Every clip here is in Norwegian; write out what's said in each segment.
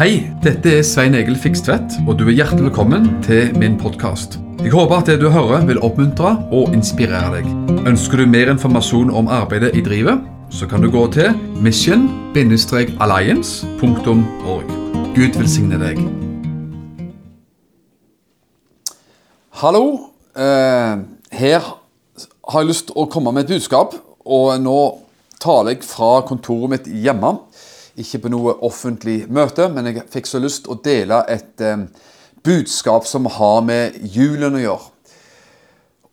Hei, dette er Svein Egil Fikstvedt, og du er hjertelig velkommen til min podkast. Jeg håper at det du hører vil oppmuntre og inspirere deg. Ønsker du mer informasjon om arbeidet i drivet, så kan du gå til mission-alliance.org. Gud velsigne deg. Hallo. Eh, her har jeg lyst til å komme med et budskap. Og nå taler jeg fra kontoret mitt hjemme. Ikke på noe offentlig møte, men jeg fikk så lyst å dele et eh, budskap som har med julen å gjøre.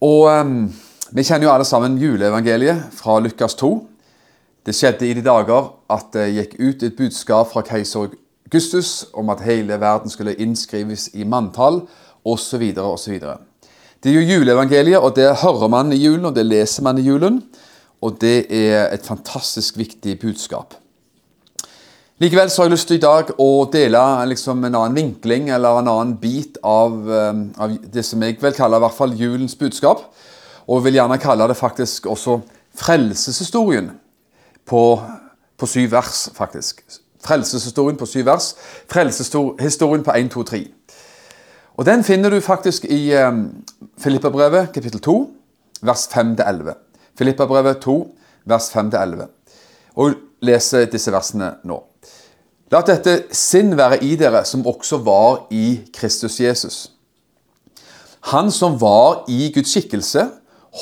Og eh, vi kjenner jo alle sammen juleevangeliet fra Lukas 2. Det skjedde i de dager at det gikk ut et budskap fra keiser Augustus om at hele verden skulle innskrives i manntall, osv. osv. Det er jo juleevangeliet, og det hører man i julen, og det leser man i julen. Og det er et fantastisk viktig budskap. Likevel så har jeg lyst til i dag å dele liksom en annen vinkling eller en annen bit av, eh, av, det som jeg vil kalle i hvert fall julens budskap. Og vil gjerne kalle det faktisk også frelseshistorien på, på syv vers, faktisk. Frelseshistorien på syv vers. Frelseshistorien på 1, 2, 3. Og Den finner du faktisk i um, Filippabrevet kapittel 2, vers 5-11. Filippabrevet 2, vers 5-11. Og leser disse versene nå. La dette sinn være i dere som også var i Kristus Jesus. Han som var i Guds skikkelse,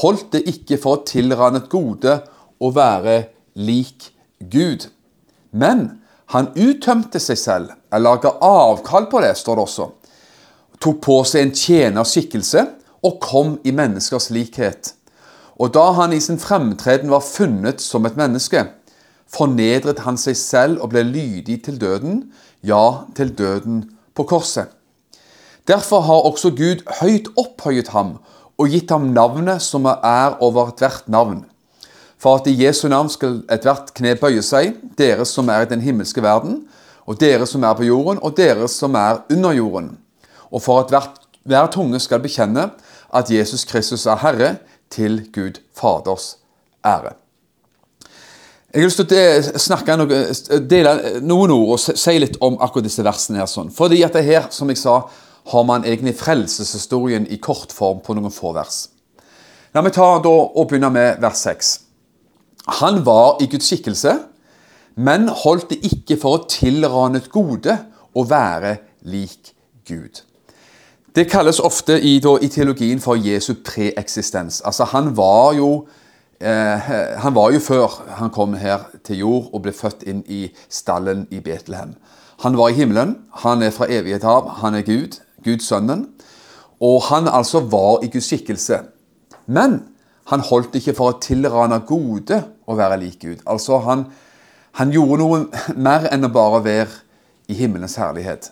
holdt det ikke for å tilrane et gode å være lik Gud. Men han uttømte seg selv, eller ga avkall på det, står det også. Tok på seg en tjeners skikkelse og kom i menneskers likhet. Og da han i sin fremtreden var funnet som et menneske, fornedret han seg selv og ble lydig til døden, ja, til døden på korset. Derfor har også Gud høyt opphøyet ham og gitt ham navnet som er over ethvert navn. For at i Jesu navn skal ethvert kne bøye seg, dere som er i den himmelske verden, og dere som er på jorden, og dere som er under jorden. Og for at hvert, hver tunge skal bekjenne at Jesus Kristus er Herre, til Gud Faders ære. Jeg har lyst til å snakke noe, dele noen ord og si litt om akkurat disse versene. her. sånn. Fordi at det her, som jeg sa, har man egentlig frelseshistorien i kort form på noen få vers. La meg ta da og begynne med vers 6. Han var i Guds skikkelse, men holdt det ikke for å tilrane et gode å være lik Gud. Det kalles ofte i, da, i teologien for Jesu preeksistens. Altså, han var jo Eh, han var jo før han kom her til jord og ble født inn i stallen i Betlehem. Han var i himmelen, han er fra evighet av, han er Gud, Guds sønnen. Og han altså var i Guds skikkelse. Men han holdt ikke for å tilrane gode å være lik Gud. Altså han, han gjorde noe mer enn å bare være i himmelens herlighet.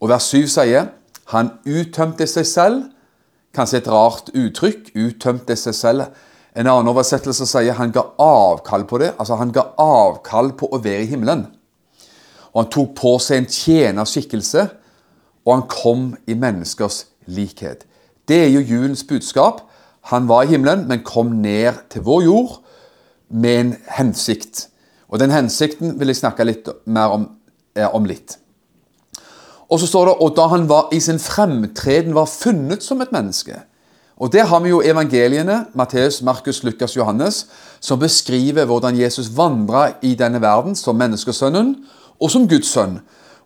Og vers 7 sier han uttømte seg selv. Kanskje et rart uttrykk. Uttømte seg selv en annen oversettelse sier han ga avkall på det. Altså han ga avkall på å være i himmelen. Og han tok på seg en tjenerskikkelse, og han kom i menneskers likhet. Det er jo julens budskap. Han var i himmelen, men kom ned til vår jord med en hensikt. Og den hensikten vil jeg snakke litt mer om, om litt. Og så står det og da han var i sin fremtreden var funnet som et menneske. Og Der har vi jo evangeliene, Matteus, Markus, Lukas, Johannes, som beskriver hvordan Jesus vandra i denne verden som menneskesønnen og som Guds sønn.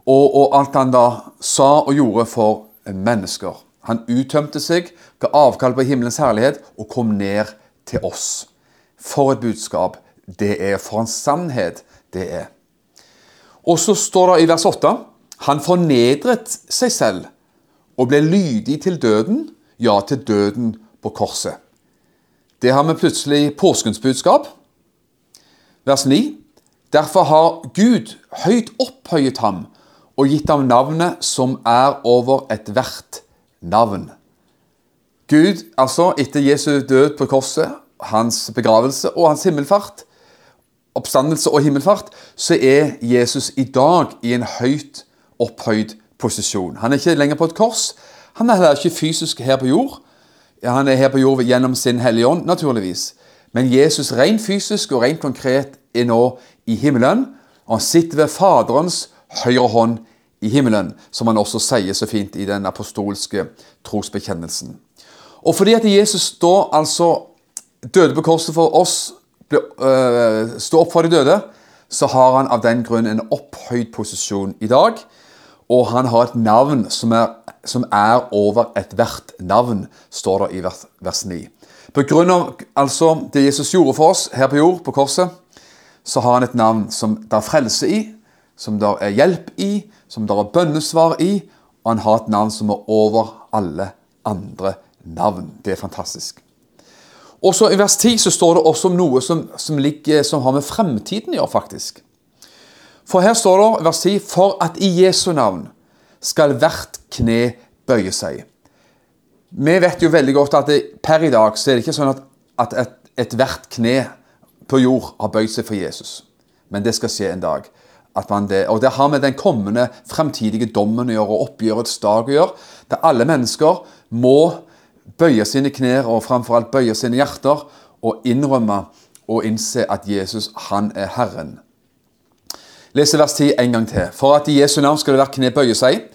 Og, og, alt han da sa og gjorde for mennesker. Han uttømte seg, ga avkall på himmelens herlighet og kom ned til oss. For et budskap det er. For en sannhet det er. Og så står det i vers 8 han fornedret seg selv og ble lydig til døden ja til døden på korset. Det har vi plutselig påskens budskap. Vers 9. Derfor har Gud høyt opphøyet ham og gitt ham navnet som er over ethvert navn. Gud, altså etter Jesu død på korset, hans begravelse og hans himmelfart, oppstandelse og himmelfart, så er Jesus i dag i en høyt opphøyd posisjon. Han er ikke lenger på et kors, han er heller ikke fysisk her på jord. Han er her på jord gjennom sin Hellige Ånd, naturligvis. Men Jesus rent fysisk og rent konkret er nå i himmelen. Og han sitter ved Faderens høyre hånd i himmelen, som han også sier så fint i den apostolske trosbekjennelsen. Og fordi at Jesus da altså døde på korset for oss, øh, stå opp for de døde, så har han av den grunn en opphøyd posisjon i dag. Og han har et navn som er, som er over ethvert navn, står det i vers, vers 9. På grunn av altså, det Jesus gjorde for oss her på jord, på korset, så har han et navn som det er frelse i, som det er hjelp i, som det er bønnesvar i, og han har et navn som er over alle andre navn. Det er fantastisk. Og så I vers 10 så står det også om noe som, som, ligger, som har med fremtiden å gjøre, faktisk. For her står det vers 10.: For at i Jesu navn skal hvert kne bøye seg. Vi vet jo veldig godt at det, per i dag så er det ikke sånn at, at ethvert et kne på jord har bøyd seg for Jesus. Men det skal skje en dag. Det, og Det har med den kommende fremtidige dommen å gjøre, og oppgjørets dag å gjøre. Der alle mennesker må bøye sine knær og framfor alt bøye sine hjerter og innrømme og innse at Jesus, han er Herren. Les vers 10 en gang til. For at i Jesu navn skal det hvert kne bøye seg,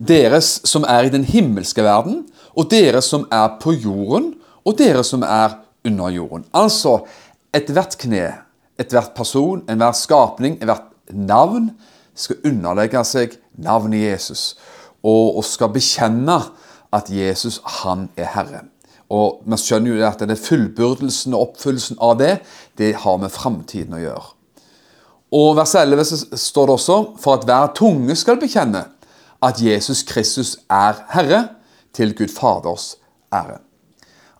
deres som er i den himmelske verden, og dere som er på jorden, og dere som er under jorden. Altså ethvert kne, ethvert person, enhver skapning, ethvert navn skal underlegge seg navnet Jesus og, og skal bekjenne at Jesus, han er Herre. Og man skjønner jo at det er fullbyrdelsen og oppfyllelsen av det, det har med framtiden å gjøre. Og vers 11 står det også for at hver tunge skal bekjenne at Jesus Kristus er Herre, til Gud Faders ære.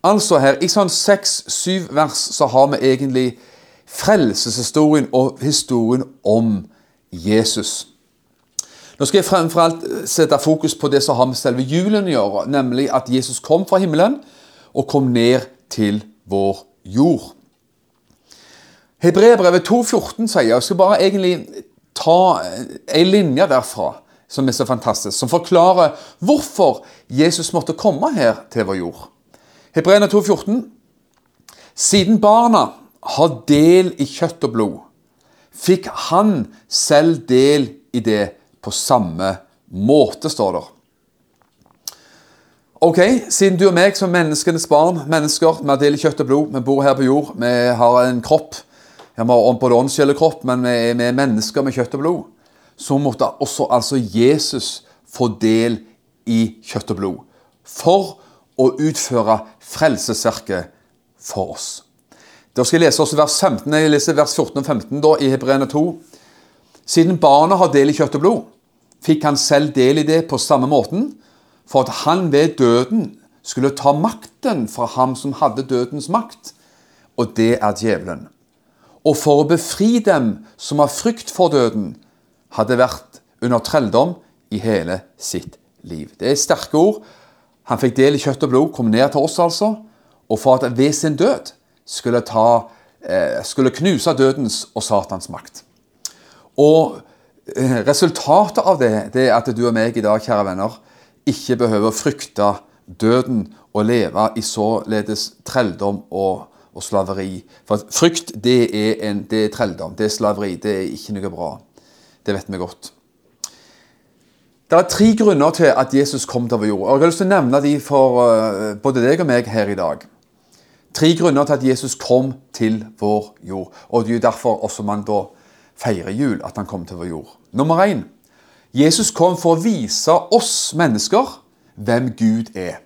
Altså her, I sånn seks-syv vers så har vi egentlig frelseshistorien og historien om Jesus. Nå skal jeg fremfor alt sette fokus på det som har med selve julen å gjøre, nemlig at Jesus kom fra himmelen og kom ned til vår jord. Hebreerbrevet 2,14 sier Jeg skal bare egentlig ta en linje derfra som er så fantastisk, som forklarer hvorfor Jesus måtte komme her til vår jord. Hebreerne 2,14 Siden barna har del i kjøtt og blod, fikk han selv del i det på samme måte, står det. Ok, Siden du og meg som menneskenes barn, mennesker, vi har del i kjøtt og blod, vi bor her på jord, vi har en kropp, vi har både åndssjel og kropp, men vi er, vi er mennesker med kjøtt og blod, så måtte også altså Jesus få del i kjøtt og blod. For å utføre frelsesverket for oss. Da skal jeg lese også vers 15, jeg leser vers 14 og 15 da, i Hebreene 2. Siden barna har del i kjøtt og blod, fikk han selv del i det på samme måten for at han ved døden skulle ta makten fra ham som hadde dødens makt, og det er djevelen. Og for å befri dem som har frykt for døden, hadde vært under trelldom i hele sitt liv. Det er sterke ord. Han fikk del i kjøtt og blod, kom ned til oss altså, og for at ved sin død skulle, ta, eh, skulle knuse dødens og Satans makt. Og eh, resultatet av det, det er at du og meg i dag, kjære venner, ikke behøver å frykte døden og leve i således trelldom og, og slaveri. For frykt, det er, en, det er trelldom, det er slaveri. Det er ikke noe bra. Det vet vi godt. Det er tre grunner til at Jesus kom til vår jord. og Jeg har lyst til å nevne de for uh, både deg og meg her i dag. Tre grunner til at Jesus kom til vår jord. Og Det er jo derfor også man da feirer jul, at han kom til vår jord. Nummer én Jesus kom for å vise oss mennesker hvem Gud er.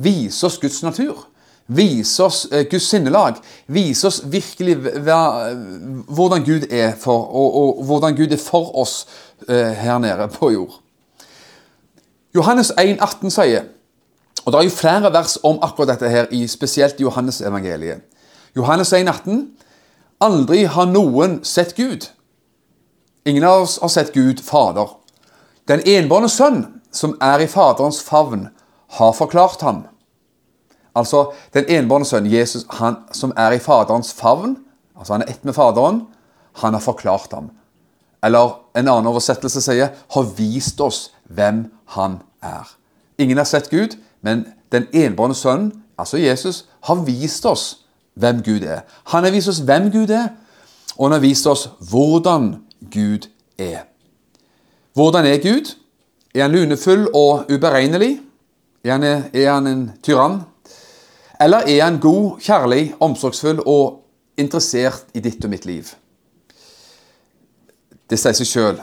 Vise oss Guds natur. Vise oss eh, Guds sinnelag. Vise oss virkelig hvordan Gud er for, og, og, hvordan Gud er for oss eh, her nede på jord. Johannes 1, 18 sier, og det er jo flere vers om akkurat dette her, i spesielt Johannes evangeliet. Johannes 1, 18, Aldri har noen sett Gud. Ingen av oss har sett Gud Fader. Den enbårne sønn, som er i Faderens favn, har forklart ham. Altså, den enbårne sønn, Jesus, han som er i Faderens favn, altså han er ett med Faderen, han har forklart ham. Eller en annen oversettelse sier 'har vist oss hvem han er'. Ingen har sett Gud, men den enbårne sønnen, altså Jesus, har vist oss hvem Gud er. Han har vist oss hvem Gud er, og han har vist oss hvordan Gud er. Hvordan er Gud? Er han lunefull og uberegnelig? Er han, er han en tyrann? Eller er han god, kjærlig, omsorgsfull og interessert i ditt og mitt liv? Det sier seg sjøl.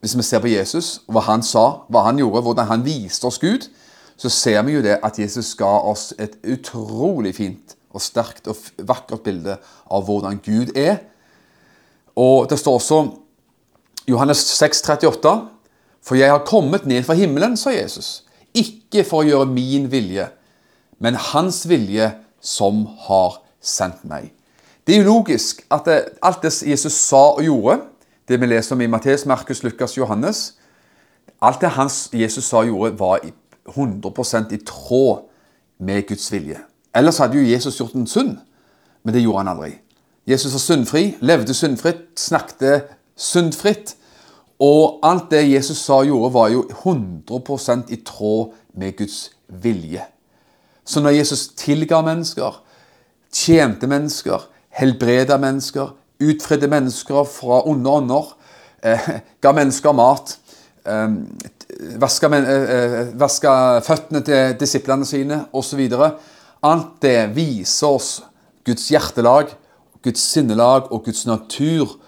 Hvis vi ser på Jesus, hva han sa, hva han gjorde, hvordan han viste oss Gud, så ser vi jo det at Jesus ga oss et utrolig fint og sterkt og vakkert bilde av hvordan Gud er. Og det står også Johannes 6, 38, For jeg har kommet ned fra himmelen, sa Jesus, ikke for å gjøre min vilje, men hans vilje som har sendt meg. Det er jo logisk at det, alt det Jesus sa og gjorde, det vi leser om i Matteus, Markus, Lukas, Johannes Alt det hans Jesus sa og gjorde, var 100 i tråd med Guds vilje. Ellers hadde jo Jesus gjort en synd, men det gjorde han aldri. Jesus var syndfri, levde syndfritt, snakket syndfritt. Og alt det Jesus sa og gjorde, var jo 100 i tråd med Guds vilje. Så når Jesus tilga mennesker, tjente mennesker, helbreda mennesker, utfridde mennesker fra onde ånder, eh, ga mennesker mat, eh, vaska, eh, vaska føttene til disiplene sine osv. Alt det viser oss Guds hjertelag, Guds sinnelag og Guds natur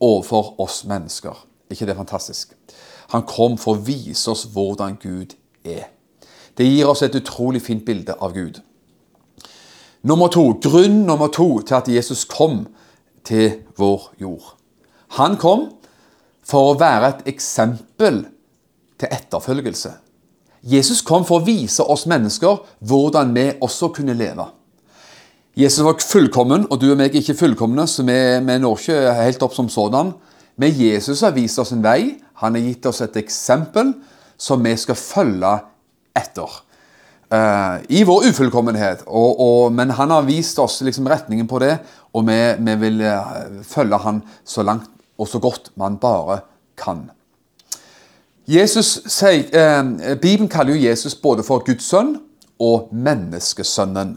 overfor oss mennesker. ikke det er fantastisk? Han kom for å vise oss hvordan Gud er. Det gir oss et utrolig fint bilde av Gud. Nummer to, Grunn nummer to til at Jesus kom til vår jord. Han kom for å være et eksempel til etterfølgelse. Jesus kom for å vise oss mennesker hvordan vi også kunne leve. Jesus var fullkommen, og du og meg er ikke fullkomne, så vi, vi når ikke helt opp som sådan. Men Jesus har vist oss en vei. Han har gitt oss et eksempel som vi skal følge etter. Uh, I vår ufullkommenhet. Og, og, men han har vist oss liksom retningen på det, og vi, vi vil uh, følge han så langt og så godt man bare kan. Jesus sier, uh, Bibelen kaller jo Jesus både for Guds sønn og menneskesønnen.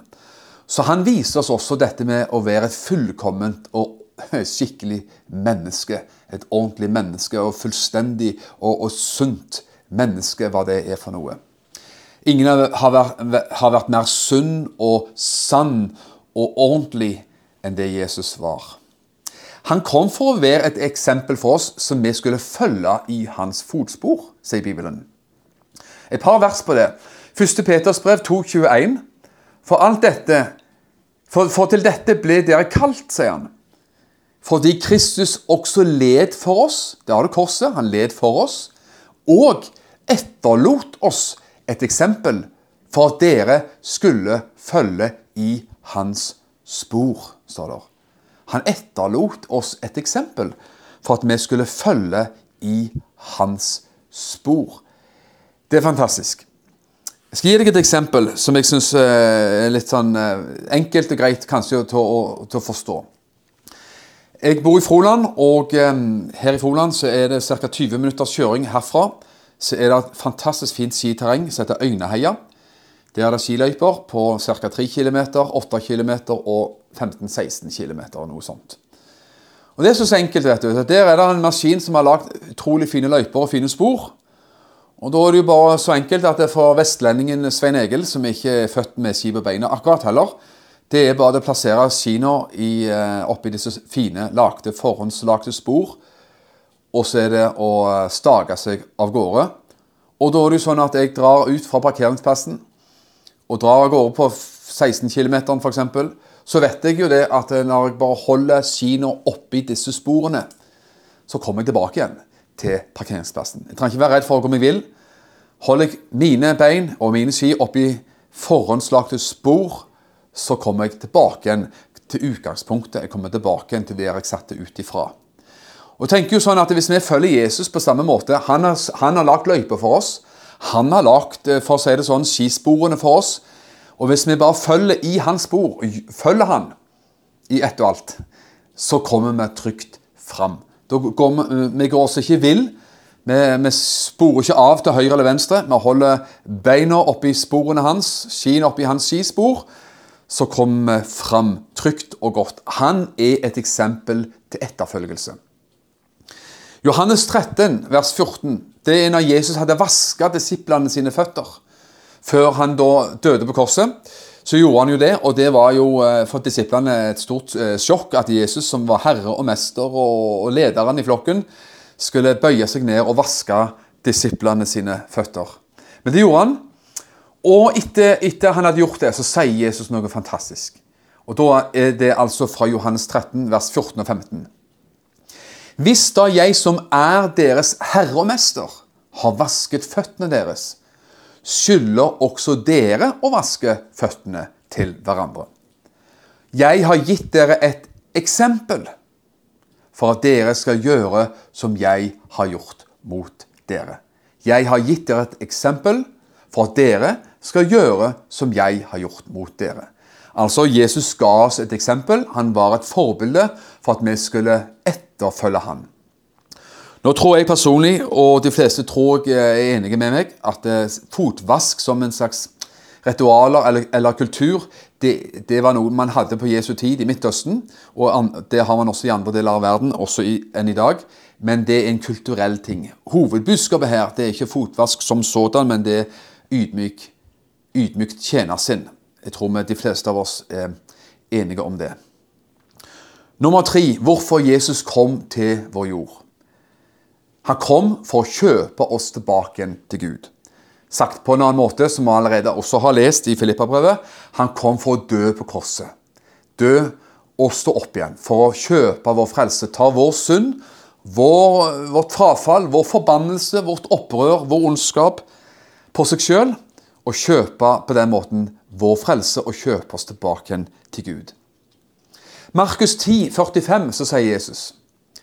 Så han viser oss også dette med å være et fullkomment og skikkelig menneske. Et ordentlig menneske og fullstendig og, og sunt menneske, hva det er for noe. Ingen har vært, har vært mer sunn og sann og ordentlig enn det Jesus var. Han kom for å være et eksempel for oss som vi skulle følge i hans fotspor, sier Bibelen. Et par vers på det. 1. Peters brev 2,21. For for, for til dette ble dere kalt, sier han. Fordi Kristus også led for oss. Det har du korset. Han led for oss. Og etterlot oss et eksempel for at dere skulle følge i hans spor, står det. Han etterlot oss et eksempel for at vi skulle følge i hans spor. Det er fantastisk. Jeg skal gi deg et eksempel som jeg syns eh, er litt sånn eh, enkelt og greit kanskje til å, til å forstå. Jeg bor i Froland, og eh, her i Froland så er det ca. 20 minutters kjøring herfra så er det et fantastisk fint skiterreng som heter Øyneheia. Der er det skiløyper på ca. 3 km, 8 km og 15-16 km. og Noe sånt. Og Det er så enkelt. vet du. Der er det en maskin som har lagd utrolig fine løyper og fine spor. Og Da er det jo bare så enkelt at det er for vestlendingen Svein Egil, som ikke er født med ski på beina akkurat heller, det er bare å plassere skina eh, oppi disse fine, lagde, forhåndslagde spor og så er det å stake seg av gårde. Og da er det jo sånn at jeg drar ut fra parkeringsplassen og drar av gårde på 16 km f.eks. Så vet jeg jo det at når jeg bare holder skiene oppi disse sporene, så kommer jeg tilbake igjen til parkeringsplassen. Jeg trenger ikke være redd for å gå vil. Holder jeg mine bein og mine ski oppi forhåndslagte spor, så kommer jeg tilbake igjen til utgangspunktet. Jeg kommer tilbake igjen til der jeg satte ut ifra. Og tenker jo sånn at Hvis vi følger Jesus på samme måte Han har, han har lagt løyper for oss. Han har lagt eh, for å si det sånn, skisporene for oss. Og hvis vi bare følger i hans spor, følger han i ett og alt, så kommer vi trygt fram. Da går vi, eh, vi går oss ikke vill. Vi, vi, sporer ikke av til høyre eller venstre. Vi holder beina oppi sporene hans, skiene oppi hans skispor. Så kommer vi fram trygt og godt. Han er et eksempel til etterfølgelse. Johannes 13, vers 14 Det er når Jesus hadde vaska disiplene sine føtter før han da døde på korset. Så gjorde han jo det, og det var jo eh, for disiplene et stort eh, sjokk at Jesus, som var herre og mester og lederen i flokken, skulle bøye seg ned og vaske disiplene sine føtter. Men det gjorde han. Og etter, etter han hadde gjort det, så sier Jesus noe fantastisk. Og Da er det altså fra Johannes 13, vers 14 og 15. Hvis da jeg som er deres herre og mester, har vasket føttene deres, skylder også dere å vaske føttene til hverandre. Jeg har gitt dere et eksempel for at dere skal gjøre som jeg har gjort mot dere. Jeg har gitt dere et eksempel for at dere skal gjøre som jeg har gjort mot dere. Altså, Jesus ga oss et eksempel. Han var et forbilde for at vi skulle etterfølge han. Nå tror jeg personlig, og de fleste tror jeg er enige med meg, at eh, fotvask som en slags ritualer eller, eller kultur, det, det, var noe man hadde på Jesu tid i Midtøsten. Og det har man også i andre deler av verden også i, enn i dag. Men det er en kulturell ting. Hovedbudskapet her det er ikke fotvask som sådan, men det er ydmyk, ydmykt tjenersinn. Jeg tror vi, de fleste av oss er enige om det. Nummer tre hvorfor Jesus kom til vår jord. Han kom for å kjøpe oss tilbake til Gud. Sagt på en annen måte, som vi allerede også har lest i Filippabrevet, han kom for å dø på korset. Dø og stå opp igjen. For å kjøpe vår frelse. Ta vår synd, vår, vårt frafall, vår forbannelse, vårt opprør, vår ondskap på seg sjøl. Og kjøpe på den måten vår frelse og kjøpe oss tilbake til Gud. Markus 10, 45, så sier Jesus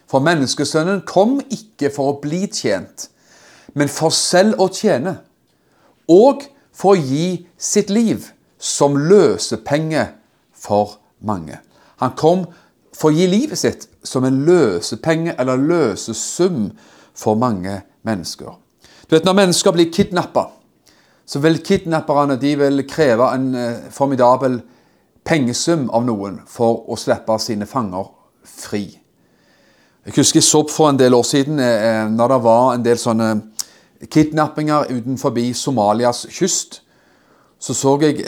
for menneskesønnen kom ikke for å bli tjent, men for selv å tjene, og for å gi sitt liv som løsepenge for mange. Han kom for å gi livet sitt som en løsepenge eller løsesum for mange mennesker. Du vet, Når mennesker blir kidnappa, så vil kidnapperne de vil kreve en eh, formidabel pengesum av noen for å slippe sine fanger fri. Jeg husker jeg så for en del år siden eh, eh, når det var en del sånne kidnappinger utenfor Somalias kyst. Så så jeg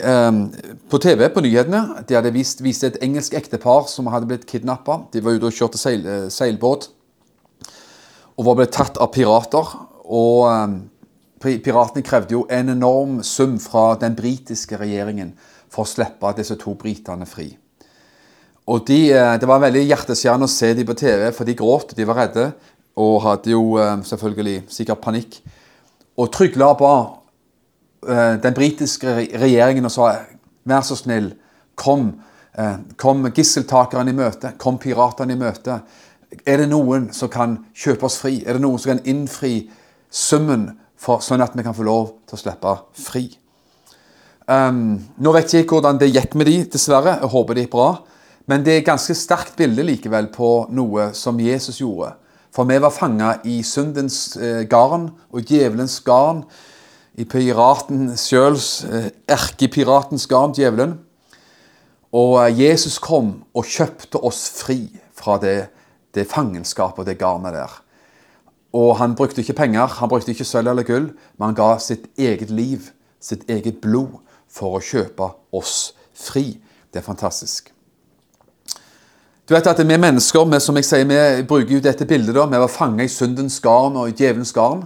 på TV på nyhetene de hadde vist, vist et engelsk ektepar som hadde blitt kidnappa. De var ute og kjørte seil, seilbåt og var blitt tatt av pirater. Og piratene krevde jo en enorm sum fra den britiske regjeringen for å slippe disse to britene fri. Og de, eh, Det var veldig hjerteskjærende å se dem på TV, for de gråt, de var redde. Og hadde jo eh, selvfølgelig sikkert panikk. Og trygla ba eh, den britiske regjeringen og sa vær så snill, kom. Kom gisseltakerne i møte. Kom piratene i møte. Er det noen som kan kjøpe oss fri? Er det noen som kan innfri summen, for, sånn at vi kan få lov til å slippe fri? Um, nå vet jeg ikke hvordan det gikk med de, dessverre. Jeg håper det gikk bra. Men det er et ganske sterkt bilde likevel på noe som Jesus gjorde. For vi var fanga i syndens eh, garn og djevelens garn. I piraten sjøls, eh, erkepiratens garn, djevelen. Og eh, Jesus kom og kjøpte oss fri fra det, det fangenskapet og det garnet der. Og han brukte ikke penger, han brukte ikke sølv eller gull, men han ga sitt eget liv, sitt eget blod, for å kjøpe oss fri. Det er fantastisk. Du vet at Vi mennesker vi, som jeg sier, vi bruker jo dette bildet. da, Vi var fanget i syndens garn og i djevelens garn.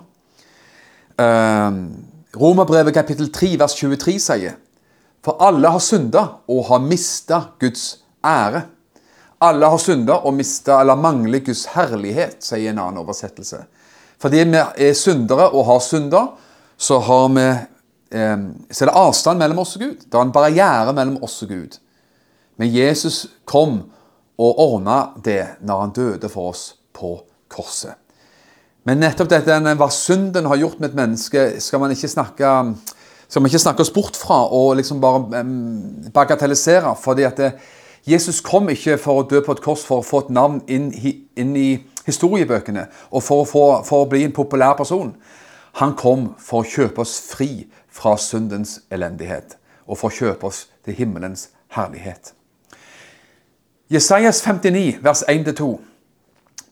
Uh, Romerbrevet kapittel 3 vers 23 sier For alle har synda og har mista Guds ære. Alle har synda og mista eller mangler Guds herlighet, sier en annen oversettelse. Fordi vi er syndere og har synda, så, har vi, eh, så er det avstand mellom oss og Gud. Det er en barriere mellom oss og Gud. Men Jesus kom og ordna det når han døde for oss på korset. Men nettopp dette hva synden har gjort med et menneske, skal man ikke snakke, skal man ikke snakke oss bort fra og liksom bare bagatellisere. fordi at det, Jesus kom ikke for å dø på et kors for å få et navn inn, inn i historiebøkene og for få, for å bli en populær person. Han kom for å kjøpe oss fri fra syndens elendighet og for å kjøpe oss til himmelens herlighet. Jesajas 59, vers 1-2.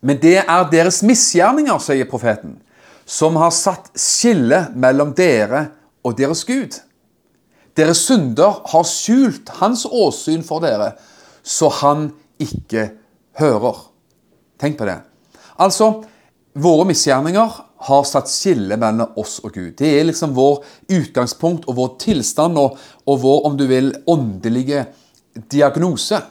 Men det er deres misgjerninger, sier profeten, som har satt skille mellom dere og deres Gud. Deres synder har skjult hans åsyn for dere, så han ikke hører. Tenk på det. Altså, våre misgjerninger har satt skille mellom oss og Gud. Det er liksom vår utgangspunkt og vår tilstand og, og vår, om du vil, åndelige diagnose.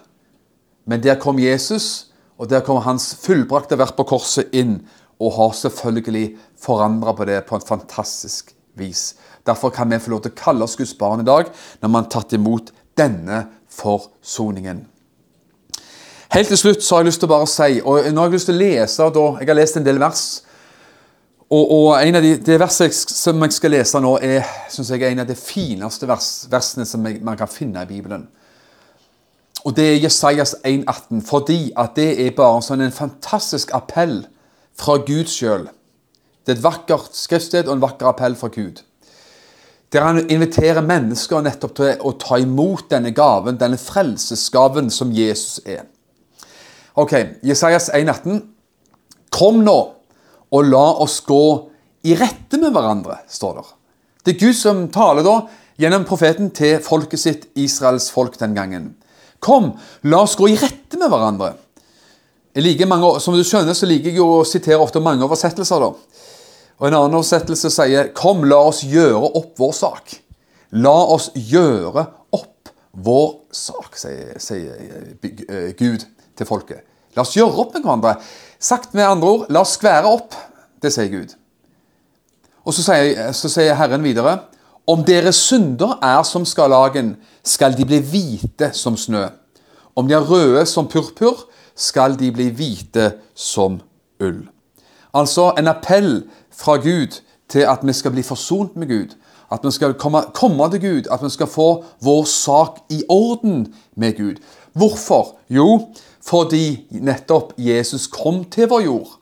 Men der kom Jesus, og der kom hans fullbrakte verk på korset inn, og har selvfølgelig forandra på det på en fantastisk vis. Derfor kan vi få lov til å kalle oss Guds barn i dag, når man har tatt imot denne forsoningen. Helt til slutt så har jeg lyst til å bare si, og nå har jeg lyst til å lese da, Jeg har lest en del vers. Og, og en av de, Det verset som jeg skal lese nå, er synes jeg, en av de fineste vers, versene som jeg, man kan finne i Bibelen. Og Det er Jesajas 1,18, fordi at det er bare sånn en fantastisk appell fra Gud sjøl. Det er et vakkert skriftsted og en vakker appell fra Gud. Der han inviterer mennesker nettopp til å ta imot denne gaven, denne frelsesgaven som Jesus er. Ok, Jesajas 1,18. Kom nå, og la oss gå i rette med hverandre, står det. Det er Gud som taler da gjennom profeten til folket sitt, Israels folk den gangen. Kom, la oss gå i rette med hverandre. Like mange, som du skjønner, så liker jeg å sitere ofte mange oversettelser. da. Og En annen oversettelse sier 'Kom, la oss gjøre opp vår sak'. La oss gjøre opp vår sak, sier, sier Gud til folket. La oss gjøre opp med hverandre. Sagt med andre ord, la oss skvære opp. Det sier Gud. Og så sier, så sier Herren videre om deres synder er som skarlagen, skal de bli hvite som snø. Om de er røde som purpur, skal de bli hvite som ull. Altså en appell fra Gud til at vi skal bli forsont med Gud. At vi skal komme, komme til Gud, at vi skal få vår sak i orden med Gud. Hvorfor? Jo, fordi nettopp Jesus kom til vår jord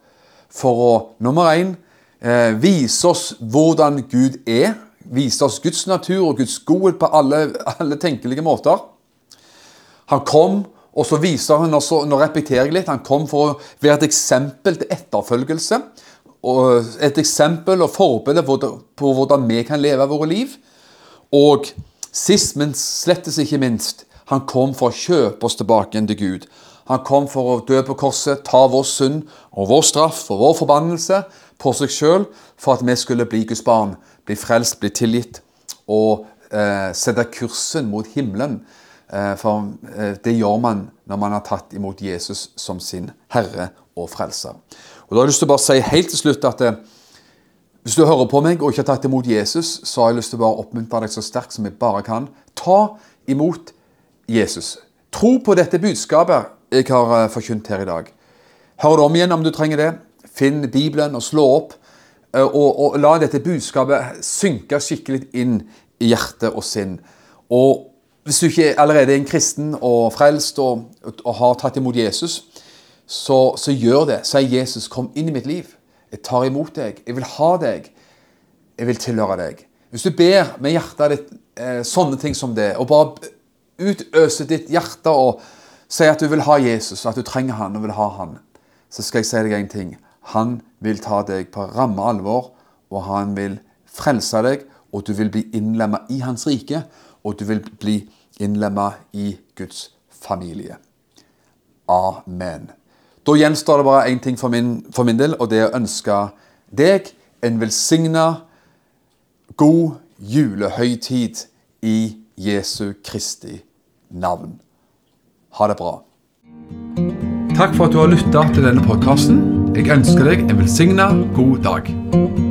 for å, nummer én, eh, vise oss hvordan Gud er. Vise oss Guds natur og Guds godhet på alle, alle tenkelige måter. Han kom, og så viser han også, nå repeterer jeg litt, han kom for å være et eksempel til etterfølgelse og et eksempel og forbilde på hvordan vi kan leve våre liv. Og sist, men slettes ikke minst, han kom for å kjøpe oss tilbake igjen til Gud. Han kom for å dø på korset, ta vår synd og vår straff og vår forbannelse på seg sjøl for at vi skulle bli Guds barn, bli frelst, bli tilgitt og eh, sette kursen mot himmelen. Eh, for eh, det gjør man når man har tatt imot Jesus som sin herre og frelser. Og da har jeg lyst til å bare si helt til slutt at eh, hvis du hører på meg og ikke har tatt imot Jesus, så har jeg lyst til å bare oppmuntre deg så sterkt som jeg bare kan. Ta imot Jesus. Tro på dette budskapet jeg har eh, forkynt her i dag. Hør det om igjen om du trenger det. Finn Bibelen og slå opp. Eh, og, og la dette budskapet synke skikkelig inn i hjerte og sinn. Og hvis du ikke allerede er en kristen og frelst og, og har tatt imot Jesus, så, så gjør det. Si Jesus, kom inn i mitt liv. Jeg tar imot deg. Jeg vil ha deg. Jeg vil tilhøre deg. Hvis du ber med hjertet ditt eh, sånne ting som det, og bare utøser ditt hjerte og si at du vil ha Jesus, at du trenger han og vil ha han, så skal jeg si deg en ting. Han vil ta deg på ramme alvor, og han vil frelse deg, og du vil bli innlemma i hans rike, og du vil bli innlemma i Guds familie. Amen. Da gjenstår det bare én ting for min, for min, del, og det er å ønske deg en velsigna, god julehøytid i Jesu Kristi navn. Ha det bra. Takk for at du har lytta til denne podkasten. Jeg ønsker deg en velsigna god dag.